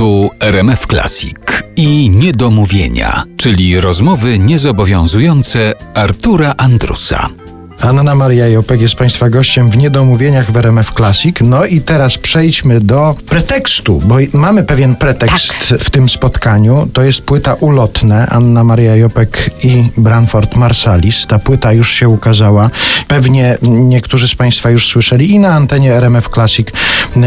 Tu RMF Classic i Niedomówienia, czyli rozmowy niezobowiązujące Artura Andrusa. Anna Maria Jopek jest Państwa gościem w Niedomówieniach w RMF Classic. No i teraz przejdźmy do pretekstu, bo mamy pewien pretekst Tak. w tym spotkaniu. To jest płyta Ulotne, Anna Maria Jopek i Branford Marsalis. Ta płyta już się ukazała. Pewnie niektórzy z Państwa już słyszeli i na antenie RMF Classic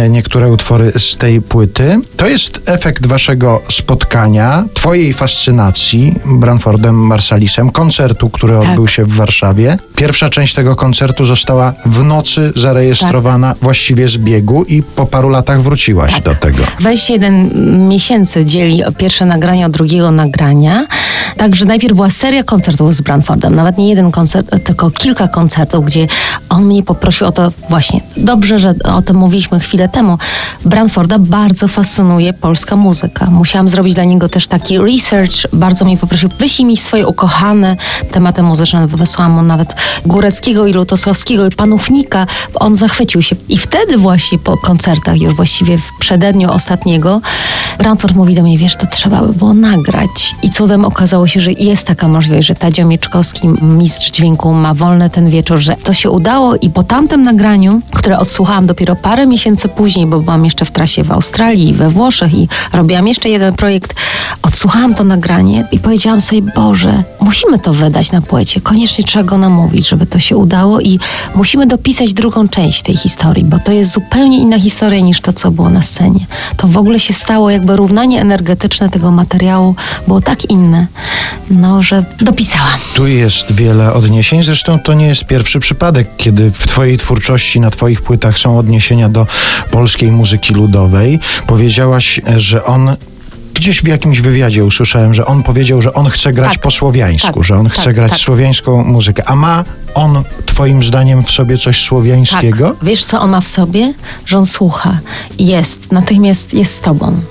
niektóre utwory z tej płyty. To jest efekt Waszego spotkania, Twojej fascynacji Branfordem Marsalisem, koncertu, który odbył się w Warszawie. Pierwsza część tego koncertu została w nocy zarejestrowana właściwie z biegu i po paru latach wróciłaś do tego. 21 miesięcy dzieli pierwsze nagranie od drugiego nagrania. Także najpierw była seria koncertów z Branfordem. Nawet nie jeden koncert, tylko kilka koncertów, gdzie on mnie poprosił o to właśnie. Dobrze, że o tym mówiliśmy chwilę temu. Branforda bardzo fascynuje polska muzyka. Musiałam zrobić dla niego też taki research. Bardzo mnie poprosił, wyślij mi swoje ukochane tematy muzyczne. Wysłałam mu nawet Góreckiego i Lutosławskiego i Panównika. On zachwycił się. I wtedy właśnie po koncertach, już właściwie w przededniu ostatniego, Branford mówi do mnie, wiesz, to trzeba by było nagrać. I cudem okazało się, że jest taka możliwość, że Tadzio Mieczkowski, mistrz dźwięku, ma wolne ten wieczór, że to się udało i po tamtym nagraniu, które odsłuchałam dopiero parę miesięcy później, bo byłam jeszcze w trasie w Australii i we Włoszech i robiłam jeszcze jeden projekt, odsłuchałam to nagranie i powiedziałam sobie, Boże, musimy to wydać na płycie, koniecznie trzeba go namówić, żeby to się udało i musimy dopisać drugą część tej historii, bo to jest zupełnie inna historia niż to, co było na scenie. To w ogóle się stało, jakby równanie energetyczne tego materiału było tak inne, no, że dopisałam. Tu jest wiele odniesień, zresztą to nie jest pierwszy przypadek, kiedy w Twojej twórczości, na Twoich płytach są odniesienia do polskiej muzyki ludowej. Powiedziałaś, że on. Gdzieś w jakimś wywiadzie usłyszałem, że on powiedział, że on chce grać Tak. po słowiańsku, Tak. że on chce Tak, grać tak. słowiańską muzykę. A ma on, Twoim zdaniem, w sobie coś słowiańskiego? Tak. Wiesz, co on ma w sobie? Że on słucha. Jest, natychmiast jest z tobą.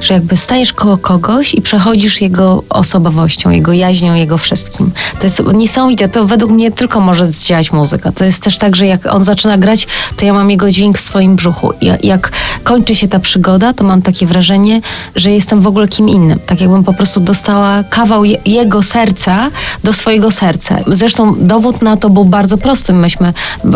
Że jakby stajesz koło kogoś i przechodzisz jego osobowością, jego jaźnią, jego wszystkim. To jest niesamowite. To według mnie tylko może zdziałać muzyka. To jest też tak, że jak on zaczyna grać, to ja mam jego dźwięk w swoim brzuchu. I jak kończy się ta przygoda, to mam takie wrażenie, że jestem w ogóle kim innym. Tak jakbym po prostu dostała kawał je, jego serca do swojego serca. Zresztą dowód na to był bardzo prosty. Myśmy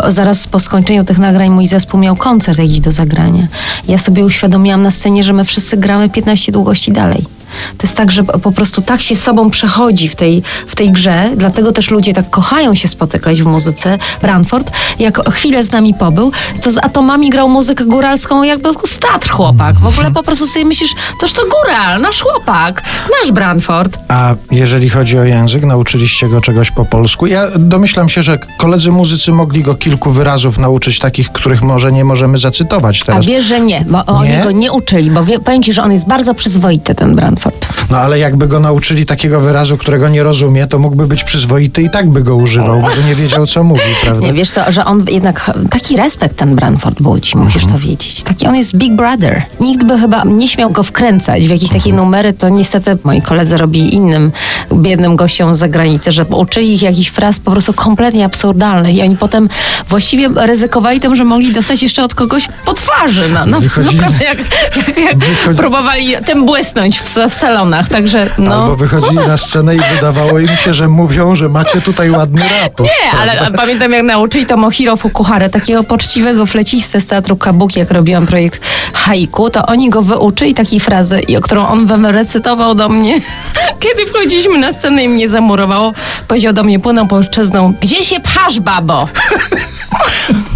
zaraz po skończeniu tych nagrań mój zespół miał koncert jakiś do zagrania. Ja sobie uświadomiłam na scenie, że my wszyscy gramy 15 długości dalej. To jest tak, że po prostu tak się sobą przechodzi w tej, w tej grze, dlatego też ludzie tak kochają się spotykać w muzyce. Branford, jak chwilę z nami pobył, to z atomami grał muzykę góralską, jakby z Tatr chłopak. W ogóle po prostu sobie myślisz, toż to góral, nasz chłopak, nasz Branford. A jeżeli chodzi o język, nauczyliście go czegoś po polsku? Ja domyślam się, że koledzy muzycy mogli go kilku wyrazów nauczyć, takich, których może nie możemy zacytować A teraz. wiesz, że nie, bo oni Nie? go nie uczyli, bo wie, powiem ci, że on jest bardzo przyzwoity, ten Branford. No ale jakby go nauczyli takiego wyrazu, którego nie rozumie, to mógłby być przyzwoity i tak by go używał, bo by nie wiedział, co mówi, prawda? Nie, wiesz co, że on jednak taki respekt ten Branford budzi, musisz Mhm. to wiedzieć. Taki on jest big brother. Nikt by chyba nie śmiał go wkręcać w jakieś takie Mhm. numery, to niestety moi koledzy robili innym biednym gościom z zagranicy, że uczyli ich jakichś fraz po prostu kompletnie absurdalnych i oni potem właściwie ryzykowali tym, że mogli dostać jeszcze od kogoś po twarzy. No, no, naprawdę jak, jak, jak próbowali tym błysnąć w, w salonach, także no... Albo wychodzili na scenę i wydawało im się, że mówią, że macie tutaj ładny ratusz. Nie, ale pamiętam jak nauczyli to Mohiro Fukuhara, takiego poczciwego flecistę z teatru Kabuki, jak robiłam projekt haiku, to oni go wyuczyli takiej frazy, którą on wam recytował do mnie, kiedy wchodziliśmy na scenę i mnie zamurowało. Powiedział do mnie płyną polszczyzną, gdzie się pchasz, babo?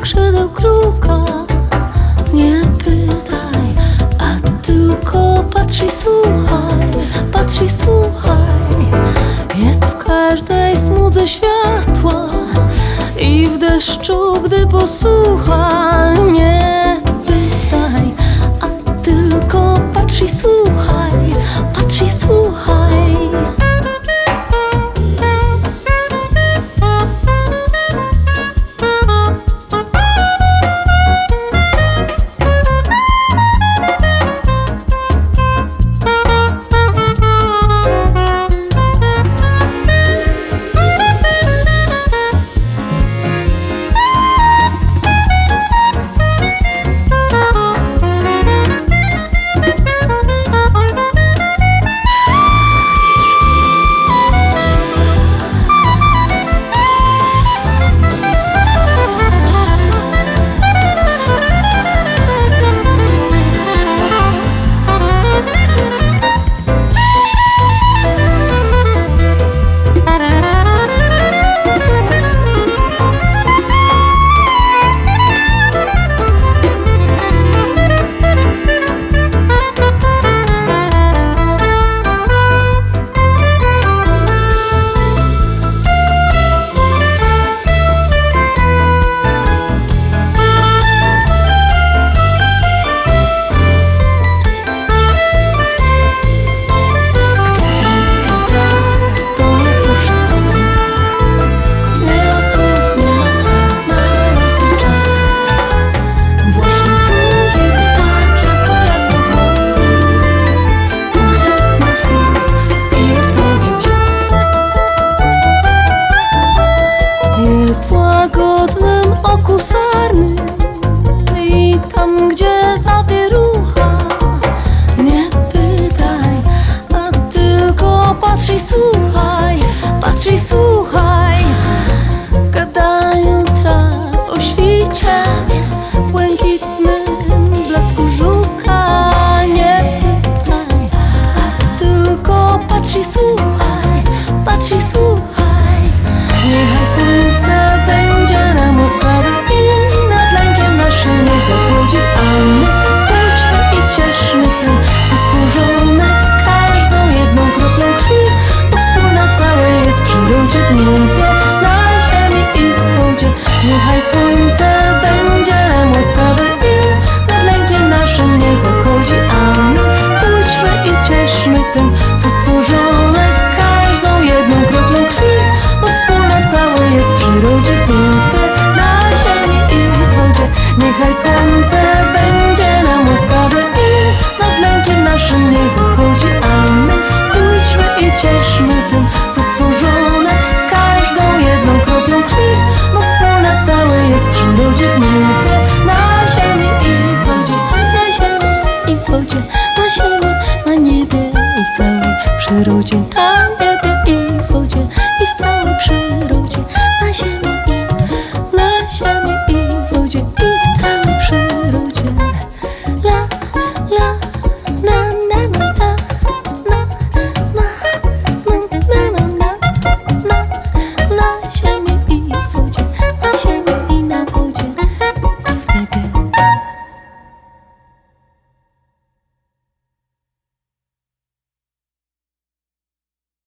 skrzydeł kruka. Nie pytaj, a tylko patrz i słuchaj, patrz i słuchaj. Jest w każdej smudze światła i w deszczu, gdy posłucha. słuchaj, patrz i słuchaj. Niechaj słońce będzie nam uspada I nad lękiem naszym nie zapłodzi A my bądźmy i cieszmy tym Co stworzone każdą jedną kroplą krwi. Bo wspólna całej jest przyrodzie w niebie. słońce będzie nam łaskawe i nad lękiem naszym nie zuchwa.